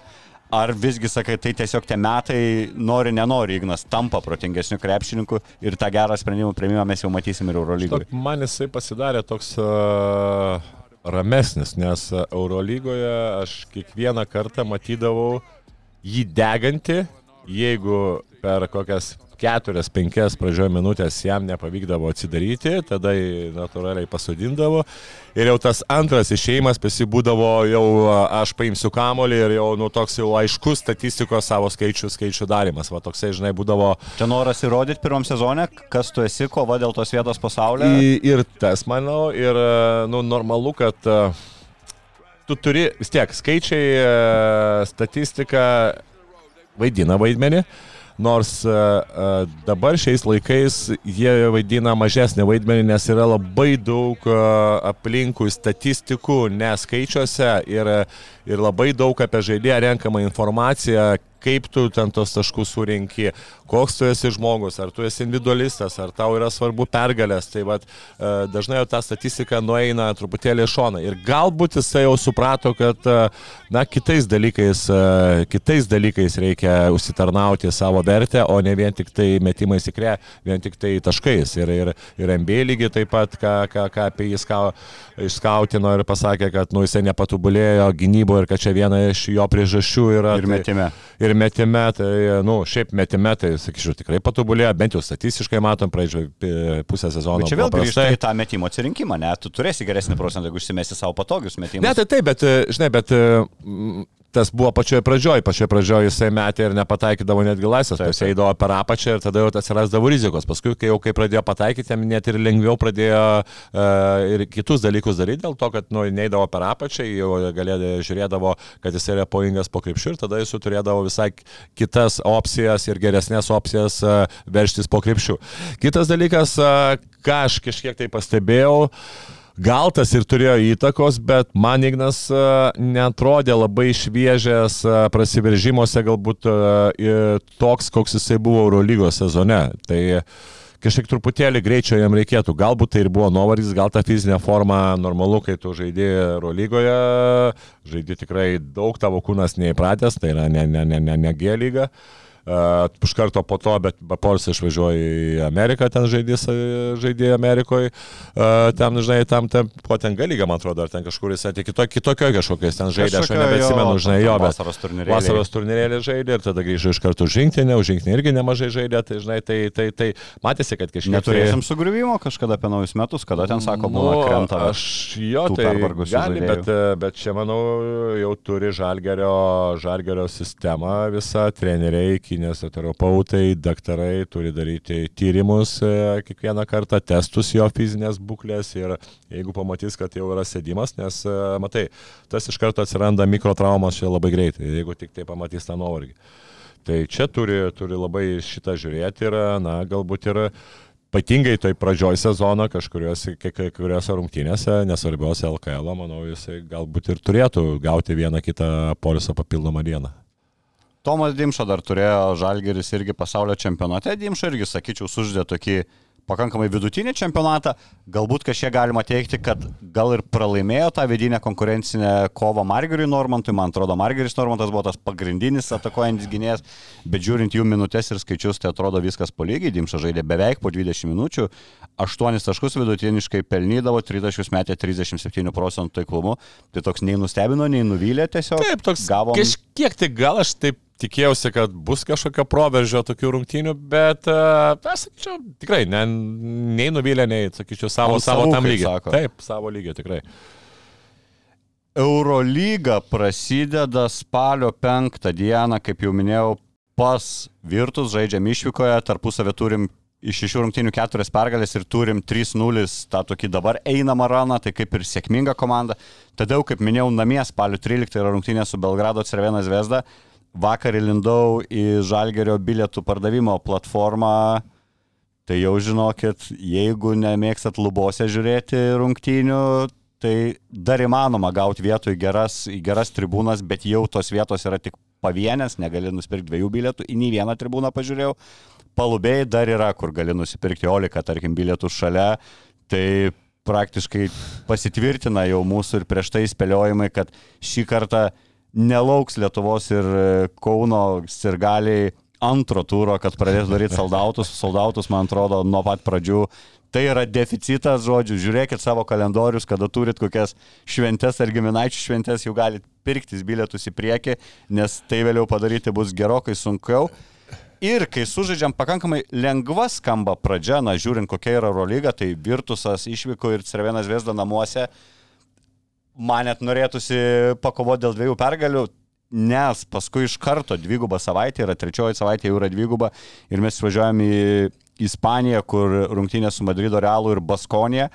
Ar visgi sakai, tai tiesiog tie metai, nori, nenori, Ignas tampa protingesniu krepšininku ir tą gerą sprendimų prieimimą mes jau matysim ir Eurolygoje. Man jisai pasidarė toks uh, ramesnis, nes Eurolygoje aš kiekvieną kartą matydavau uh, jį degantį, jeigu per kokias keturias, penkias pradžioje minutės jam nepavykdavo atsidaryti, tada natūraliai pasodindavo. Ir jau tas antras išėjimas pasibūdavo, jau aš paimsiu kamolį ir jau nu, toks jau aiškus statistikos savo skaičių, skaičių darimas. Va toksai, žinai, būdavo. Čia noras įrodyti pirmam sezonė, kas tu esi, kova dėl tos vietos pasaulyje. Ir tas, manau, ir nu, normalu, kad uh, tu turi vis tiek skaičiai, e, statistika vaidina vaidmenį. Nors uh, dabar šiais laikais jie vaidina mažesnį vaidmenį, nes yra labai daug uh, aplinkui statistikų, neskaičiuose ir, ir labai daug apie žaidėją renkama informacija, kaip tu ten tos taškus surinki, koks tu esi žmogus, ar tu esi individualistas, ar tau yra svarbu pergalės. Tai vat, e, dažnai jau ta statistika nueina truputėlį šoną. Ir galbūt jisai jau suprato, kad e, na, kitais, dalykais, e, kitais dalykais reikia užsitarnauti savo vertę, o ne vien tik tai metimais į krę, vien tik tai taškais. Ir, ir, ir MB lygiai taip pat, ką, ką, ką apie jį skau, išskautino ir pasakė, kad nu, jisai nepatobulėjo gynyboje ir kad čia viena iš jo priežasčių yra. Ir metime. Tai, ir metime, tai, nu, šiaip metime, tai, sakyčiau, tikrai patobulėjo, bent jau statistiškai matom, praeidžio pusę sezono. Bet čia vėl grįžta į tą metimo atsirinkimą, ne? Tu turėsi geresnį procentą, jeigu užsimesi savo patogius metimus. Ne, tai taip, bet, žinai, bet tas buvo pačioje pradžioje, pačioje pradžioje jisai metė ir nepataikydavo netgi laisvės, Taip, jisai eidavo per apačią ir tada jau atsirasdavo rizikos. Paskui, kai jau kai pradėjo pataikyti, jam net ir lengviau pradėjo uh, ir kitus dalykus daryti, dėl to, kad nu, neįdavo per apačią, jau galėdavo, žiūrėdavo, kad jis yra pavojingas po krepšių ir tada jis turėdavo visai kitas opcijas ir geresnės opcijas uh, verštis po krepšių. Kitas dalykas, uh, ką aš kažkiek tai pastebėjau, uh, Gal tas ir turėjo įtakos, bet man Ignas netrodė labai šviežias prasiveržimuose, galbūt toks, koks jisai buvo Eurolygos sezone. Tai kažkiek truputėlį greičio jam reikėtų. Galbūt tai ir buvo nuovargis, gal ta fizinė forma normalu, kai tu žaidži Eurolygoje, žaidži tikrai daug, tavo kūnas neįpratęs, tai yra ne, ne, ne, ne, ne G lyga. Uh, iš karto po to, bet Porsche išvažiuoja į Ameriką, ten žaidė, žaidė Amerikoje, ten, žinai, tam, ten, ko ten galyga, man atrodo, ar ten kažkur jis atėjo kito, kitokio kažkokiais ten žaidė, aš nebeatsimenu, žinai, jo, bet vasaros turnyrėlį. Vasaros turnyrėlį žaidė ir tada grįžo iš karto žingsnį, už žingsnį irgi nemažai žaidė, tai, žinai, tai, tai, tai matėsi, kad kažkiek... Neturėsim sugriuvimo kažkada apie naujus metus, kada ten sako, buvo nu, krenta. Aš jo, tai gali, bet, bet čia, manau, jau turi žalgerio, žalgerio sistemą visą treneriai kineziterapeutai, daktarai turi daryti tyrimus e, kiekvieną kartą, testus jo fizinės būklės ir jeigu pamatys, kad jau yra sėdimas, nes e, matai, tas iš karto atsiranda mikrotraumas čia labai greitai, jeigu tik tai pamatys tą nuovargį. Tai čia turi, turi labai šitą žiūrėti ir, na, galbūt ir ypatingai toj pradžioj sezono kažkuriuose, kažkuriuose rungtynėse, nesvarbiausia LKL, manau, jisai galbūt ir turėtų gauti vieną kitą polisą papildomą dieną. Tomas Dimša dar turėjo Žalgeris irgi pasaulio čempionate. Dimša irgi, sakyčiau, suždė tokį pakankamai vidutinį čempionatą. Galbūt kažkiek galima teikti, kad gal ir pralaimėjo tą vidinę konkurencinę kovą Margeriui Normantui. Man atrodo, Margeris Normantas buvo tas pagrindinis atakuojantis gynėjas, bet žiūrint jų minutės ir skaičius, tai atrodo viskas po lygiai. Dimša žaidė beveik po 20 minučių, 8 taškus vidutiniškai pelnydavo, 3 taškus metė 37 procentų taiklumu. Tai toks nei nustebino, nei nuvylė tiesiog. Taip, toks gavom. Kažkiek tai gal aš taip tikėjausi, kad bus kažkokio proveržio tokių rungtynių, bet, uh, aš sakyčiau, tikrai, ne, nei nuvylė, nei, sakyčiau, savo, Ant savo tam lygiai. Taip, savo lygio tikrai. Eurolyga prasideda spalio penktą dieną, kaip jau minėjau, pas Virtus žaidžiam išvykoje, tarpusavę turim iš šešių rungtynių keturias pergalės ir turim 3-0 tą tokį dabar einamą raną, tai kaip ir sėkminga komanda. Tada kaip minėjau, namie spalio 13 yra rungtynė su Belgrado Cervena Zvezda. Vakar įlindau į Žalgerio bilietų pardavimo platformą. Tai jau žinokit, jeigu nemėgstat lubose žiūrėti rungtynių, tai dar įmanoma gauti vietų į geras, į geras tribūnas, bet jau tos vietos yra tik pavienės, negali nusipirkti dviejų bilietų, į nei vieną tribūną pažiūrėjau. Palubėjai dar yra, kur gali nusipirkti olika, tarkim, bilietų šalia. Tai praktiškai pasitvirtina jau mūsų ir prieš tai spėliojimai, kad šį kartą nelauks Lietuvos ir e, Kauno sirgaliai antro turo, kad pradėtų daryti saldautus. Saldautus, man atrodo, nuo pat pradžių. Tai yra deficitas, žodžiu, žiūrėkit savo kalendorius, kada turit kokias šventes ar giminaičių šventes, jau galite pirktis bilietus į priekį, nes tai vėliau padaryti bus gerokai sunkiau. Ir kai sužaidžiam pakankamai lengva skamba pradžia, na žiūrint kokia yra Eurolyga, tai Virtusas išvyko ir Cervenas Vesda namuose, uh, man net norėtųsi pakovoti dėl dviejų pergalių, nes paskui iš karto dvigubą savaitę, yra trečioji savaitė jau yra dviguba ir mes važiuojam į Ispaniją, kur rungtynė su Madrido Realu ir Baskonė.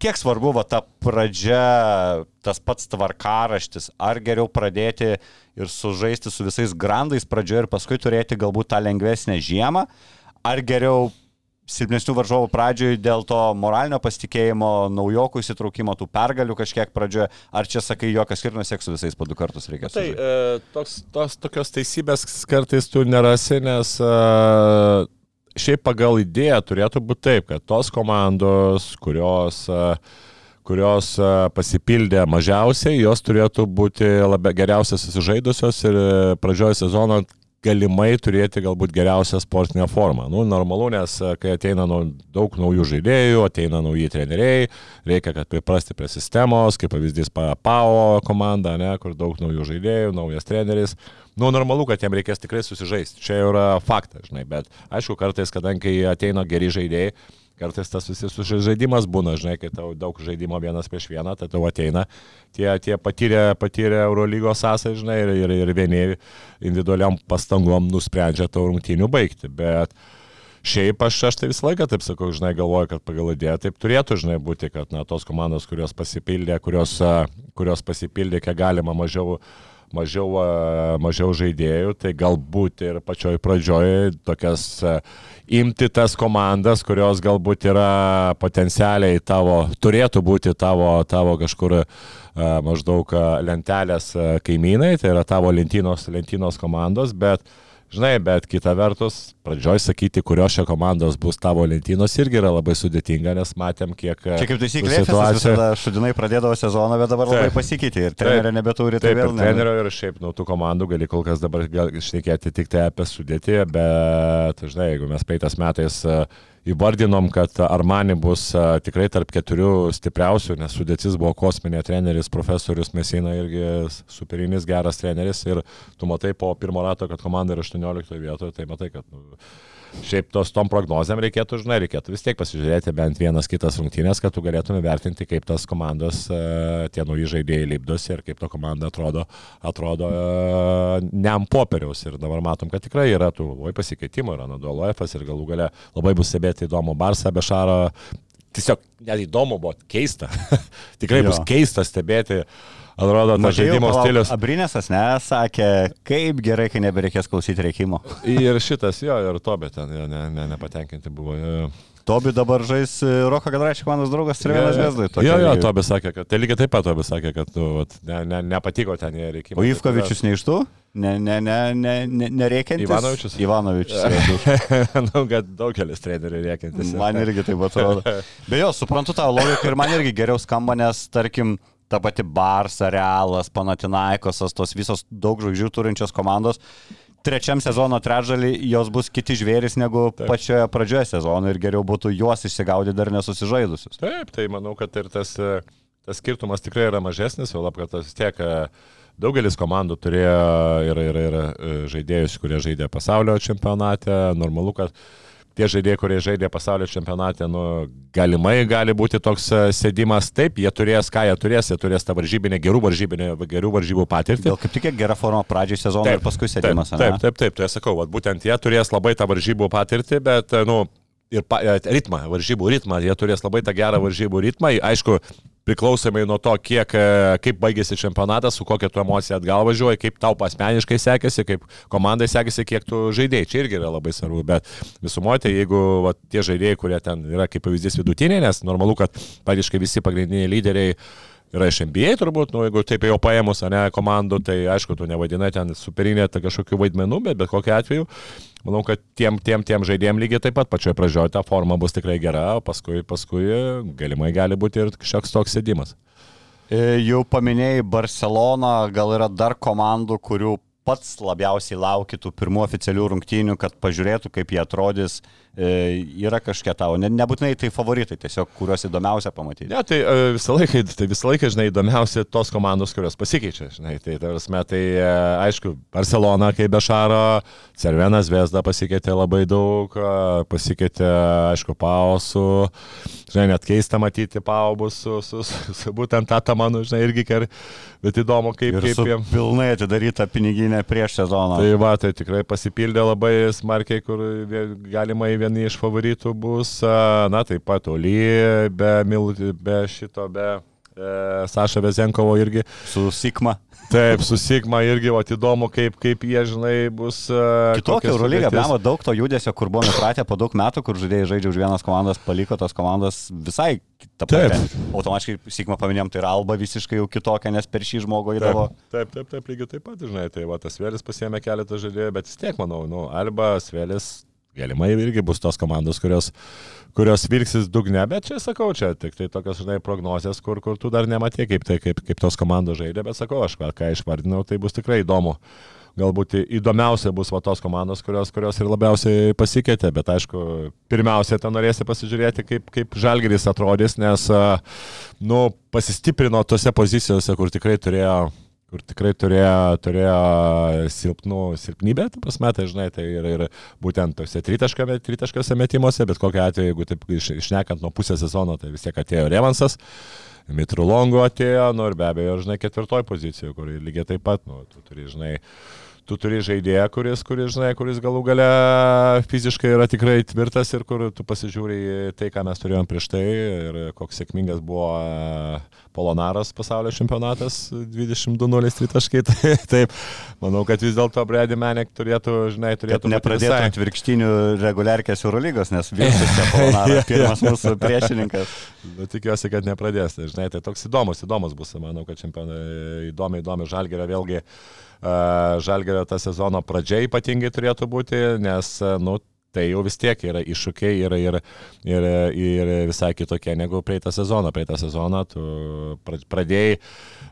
Kiek svarbu va ta pradžia, tas pats tvarkaraštis, ar geriau pradėti ir sužaisti su visais grandais pradžioje ir paskui turėti galbūt tą lengvesnę žiemą, ar geriau silpnesnių varžovų pradžioj dėl to moralinio pasitikėjimo, naujokų įsitraukimo, tų pergalių kažkiek pradžioje, ar čia sakai, jokios skirtumas seks su visais po du kartus reikia? Tai e, toks, tos tokios teisybės kartais tu nerasi, nes e, šiaip pagal idėją turėtų būti taip, kad tos komandos, kurios e, kurios e, pasipildė mažiausiai, jos turėtų būti labia, geriausias susižaidusios ir e, pradžioje sezono galimai turėti galbūt geriausią sportinę formą. Nu, normalu, nes e, kai ateina nu, daug naujų žaidėjų, ateina nauji treneriai, reikia, kad priprasti prie sistemos, kaip pavyzdys PAO komanda, ne, kur daug naujų žaidėjų, naujas treneris. Nu, normalu, kad jam reikės tikrai susižaisti. Čia yra faktas, žinai, bet aišku, kartais, kadangi ateina geri žaidėjai, Kartais tas ža- žaidimas būna, žinai, kai tau daug žaidimo vienas prieš vieną, tai tau ateina tie, tie patyrę, patyrę Eurolygos sąsai, žinai, ir, ir, ir vieni individualiam pastangom nusprendžia tau rungtynių baigti. Bet Šiaip aš, aš tai visą laiką taip sakau, žinai, galvoju, kad pagal idėją taip turėtų, žinai, būti, kad na, tos komandos, kurios pasipildė, kurios, kurios pasipildė, kiek galima mažiau, mažiau, mažiau žaidėjų, tai galbūt ir pačioj pradžioj tokias imti tas komandas, kurios galbūt yra potencialiai tavo, turėtų būti tavo, tavo kažkur maždaug lentelės kaimynai, tai yra tavo lentynos, lentynos komandos, bet Žinai, bet kita vertus, pradžioj sakyti, kurios čia komandos bus tavo lentynos irgi yra labai sudėtinga, nes matėm, kiek... e, Čia kaip taisyklė, situacija... visada šudinai pradėdavo sezoną, bet dabar Taip. labai pasikeitė ir trenerio nebeturi, tai vėl trenerio ir šiaip nuo tų komandų gali kol kas dabar šnekėti tik tai apie sudėtį, bet, žinai, jeigu mes praeitas metais e, įvardinom, kad Armani bus e, tikrai tarp keturių stipriausių, nes sudėtis buvo kosminė treneris, profesorius Mesina irgi superinis geras treneris ir tu matai po pirmo rato, kad komanda yra 18 vietoje, tai matai, kad nu, Šiaip tos tom prognozėm reikėtų, žinai, reikėtų vis tiek pasižiūrėti bent vienas kitas rungtynės, kad tu galėtume vertinti, kaip tas komandos, e, tie nauji žaidėjai lipdosi ir kaip ta komanda atrodo, atrodo e, ne ant popieriaus. Ir dabar matom, kad tikrai yra tų labai pasikeitimų, yra Naduolofas ir galų gale labai bus stebėti įdomu Barsą, Bešarą. Tiesiog net įdomu buvo, keista. tikrai Jo. bus keista stebėti. Atrodo, tas žaidimo stilius. Abrinesas nesakė, kaip gerai, kai nebereikės klausyti reikimo. Ir šitas jo, ir to, bet ten jo, ne, ne, nepatenkinti buvo. Jo. Tobi dabar žais e, Roko Gadračio komandos draugas Trevėnas Žesdai. Jo, jo, Tobis sakė, kad, tai lygiai taip pat Tobis sakė, kad nu, vat, ne, ne, nepatiko ten jie reikėjo. O Ivkovičius ne iš tų? Ne, ne, ne, ne, ne, nereikiantis. Ivanovičius? Ivanovičius. jo, Manau, kad daugelis trenerių rėkiantis. Man irgi taip atrodo. Be jo, suprantu tą logiką ir man irgi geriau skamba, nes tarkim, ta pati Barsa, Realas, Panatinaikosas, tos visos daug žvaigždžių turinčios komandos. Trečiam sezono trečdalį jos bus kiti žvėris negu Taip. pačioje pradžioje sezono ir geriau būtų juos išsigaudyti dar nesusižaidusius. Taip, tai manau, kad ir tas, tas skirtumas tikrai yra mažesnis, jau lab, kad tas tiek daugelis komandų turėjo ir, ir, ir e, žaidėjus, kurie žaidė pasaulio čempionate. Normalu, kad tie žaidėjai, kurie žaidė pasaulio čempionate, nu, galimai gali būti toks e, sėdimas. Taip, jie turės, ką jie turės, jie turės tą varžybinę, gerų, varžybinę, gerų varžybų patirtį. Gal kaip tik gera forma pradžiai sezono ir paskui sėdimas. Taip, taip, taip, taip, tai aš sakau, vat, būtent jie turės labai tą varžybų patirtį, bet, e, nu, ir pa, e, ritmą, varžybų ritmą, jie turės labai tą gerą varžybų ritmą. Aišku, priklausomai nuo to, kiek, e, kaip baigėsi čempionatas, su kokia tu emocija atgal važiuoji, kaip tau asmeniškai sekėsi, kaip komandai sekėsi, kiek tu žaidėjai. Čia irgi yra labai svarbu, bet visumoje, tai jeigu va, tie žaidėjai, kurie ten yra kaip pavyzdys vidutiniai, nes normalu, kad praktiškai visi pagrindiniai lyderiai yra iš NBA turbūt, nu, jeigu taip jau paėmus, ne, komandų, tai aišku, tu nevadinai ten superinė ta kažkokių vaidmenų, bet bet kokiu atveju, manau, kad tiem, tiem, tiem žaidėjim lygiai taip pat pačioje pradžioje ta forma bus tikrai gera, paskui, paskui galimai gali būti ir kažkoks toks sėdimas. E, Jau paminėjai Barceloną, gal yra dar komandų, kurių pats labiausiai lauki tų pirmų oficialių rungtynių, kad pažiūrėtų, kaip jie atrodys. E, yra kažkiek tavo, ne, nebūtinai tai favoritai, tiesiog kuriuos įdomiausia pamatyti. Ne, tai e, visą laiką, tai visą laiką, žinai, įdomiausia tos komandos, kurios pasikeičia, žinai, tai tarsi, tai e, aišku, Barcelona kaip Bešaro, Cervenas Vesda pasikeitė labai daug, pasikeitė, aišku, Pau su, žinai, net keista matyti Pau bus su, su, su, su būtent tą mano, žinai, irgi, ker, bet įdomu, kaip, kaip jiem. pilnai atidaryta piniginė prieš sezoną. Tai va, tai tikrai pasipildė labai smarkiai, kur vie- galimai vieni iš favoritų bus, na taip pat Oli, be, Mil, be šito, be e, Saša Vezenkovo irgi. Su Sigma. Taip, su Sigma irgi, o įdomu, kaip, kaip jie, žinai, bus. Kitokia sudėtis. blemo, daug to judesio, kur buvome pratę po daug metų, kur žaidėjai žaidžia už vienas komandas, paliko tos komandas visai tą Taip. patį. Automatiškai Sigma paminėjom, tai yra Alba visiškai jau kitokia, nes per šį žmogų įdavo. Taip, taip, taip, lygiai taip pat, žinai, tai va, tas Vėlis pasiemė keletą žaidėjų, bet vis tiek, manau, nu, Alba, Vėlis, galimai irgi bus tos komandos, kurios, kurios vilksis dugne, bet čia sakau, čia tik tai tokios, žinai, prognozijas, kur, kur tu dar nematė, kaip, tai, kaip, kaip tos komandos žaidė, bet sakau, aš ką- išvardinau, tai bus tikrai įdomu. Galbūt įdomiausia bus va tos komandos, kurios, kurios ir labiausiai pasikeitė, bet aišku, pirmiausia, ten norėsi pasižiūrėti, kaip, kaip žalgeris atrodys, nes, nu, pasistiprino tose pozicijose, kur tikrai turėjo kur tikrai turėjo, turėjo silpnų, silpnybę, tai žinai, tai ir, ir būtent tose tritaškiuose metimuose, bet kokiu atveju, jeigu taip iš, išnekant nuo pusės sezono, tai vis tiek atėjo Revansas, Mitrulongo atėjo, nu ir be abejo, žinai, ketvirtoj pozicijoje, kur lygiai taip pat, nu, tu turi, žinai, tu turi žaidėją, kuris, kuris, žinai, kuris galų gale fiziškai yra tikrai tvirtas ir kur tu pasižiūri tai, ką mes turėjom prieš tai ir koks sėkmingas buvo e, Polonaras pasaulio čempionatas 22-0 tritaškai. Tai, taip, manau, kad vis dėlto Brady Manek turėtų, žinai, turėtų nepradėtų atvirkštinių reguliarkės Eurolygos, nes viskas čia Polonaras, pirmas mūsų priešininkas. Nu, tikiuosi, kad nepradės. Žinai, tai toks įdomus, įdomus bus. Manau, kad čempionai įdomi, įdomi žalgerio vėlgi. Uh, žalgerio ta sezono pradžia ypatingai turėtų būti, nes, nu, tai jau vis tiek yra iššūkiai ir, ir, ir, ir visai kitokie negu praeitą sezoną. Praeitą sezoną tu pra- pradėjai,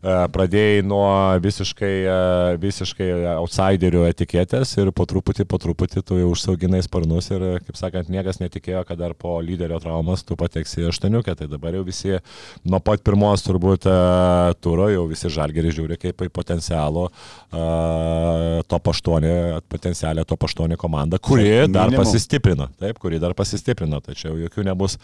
pradėjai nuo visiškai, e, visiškai outsiderių etiketės ir po truputį, po truputį tu jau užsauginai sparnus ir, kaip sakant, niekas netikėjo, kad dar po lyderio traumas tu pateksi į aštuoniukę. Tai dabar jau visi nuo pat pirmos turbūt e, turo jau visi žalgerį žiūri kaip į potencialų e, top 8, potencialią top 8 komandą, kuri dar Minimum. pasistiprino, taip, kuri dar pasistiprino, tačiau jokių nebus,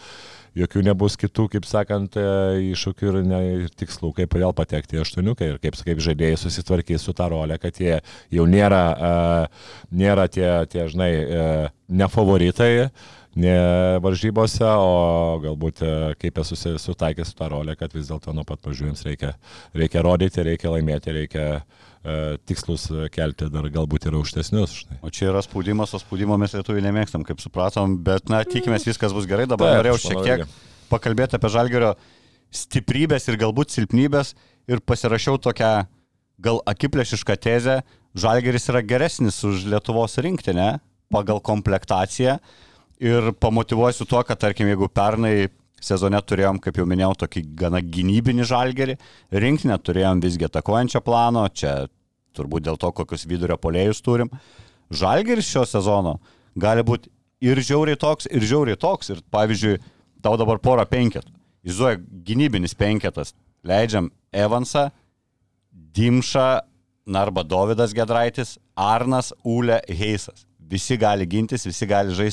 jokių nebus kitų, kaip sakant, e, iššūkių ir, ne, ir tikslų, kaip vėl patekti į aštuoniuką ir kaip, kaip žaidėjai susitvarkys su tą rolę, kad jie jau nėra, uh, nėra tie, tie, žinai, uh, nefavoritai ne varžybose, o galbūt e, kaip esu sutaikęs su tą rolę, kad vis dėlto nuo pat pradžių jums reikia, reikia rodyti, reikia laimėti, reikia tikslus kelti dar galbūt ir aukštesnius. Žinai. O čia yra spaudimas, o spaudimo mes lietuvių nemėgstam, kaip supratom, bet, na, tikimės viskas bus gerai. Dabar Taip, norėjau šiek tiek pakalbėti apie žalgerio stiprybės ir galbūt silpnybės ir pasirašiau tokią gal akiplėšišką tezę, žalgeris yra geresnis už Lietuvos rinktinę pagal komplektaciją ir pamotivuosiu tuo, kad, tarkim, jeigu pernai sezone turėjom, kaip jau minėjau, tokį gana gynybinį žalgerį, rinktinę turėjom visgi atakuojančią plano, čia turbūt dėl to, kokius vidurio polėjus turim. Žalgeris šio sezono gali būti ir žiauriai toks, ir žiauriai toks. Ir pavyzdžiui, tau dabar pora penketų. Įzuoja gynybinis penketas. Leidžiam Evansą, Dimšą, na arba Davidas Gedraitis, Arnas, Ūlė, Heisas. Visi gali gintis, visi gali žaisti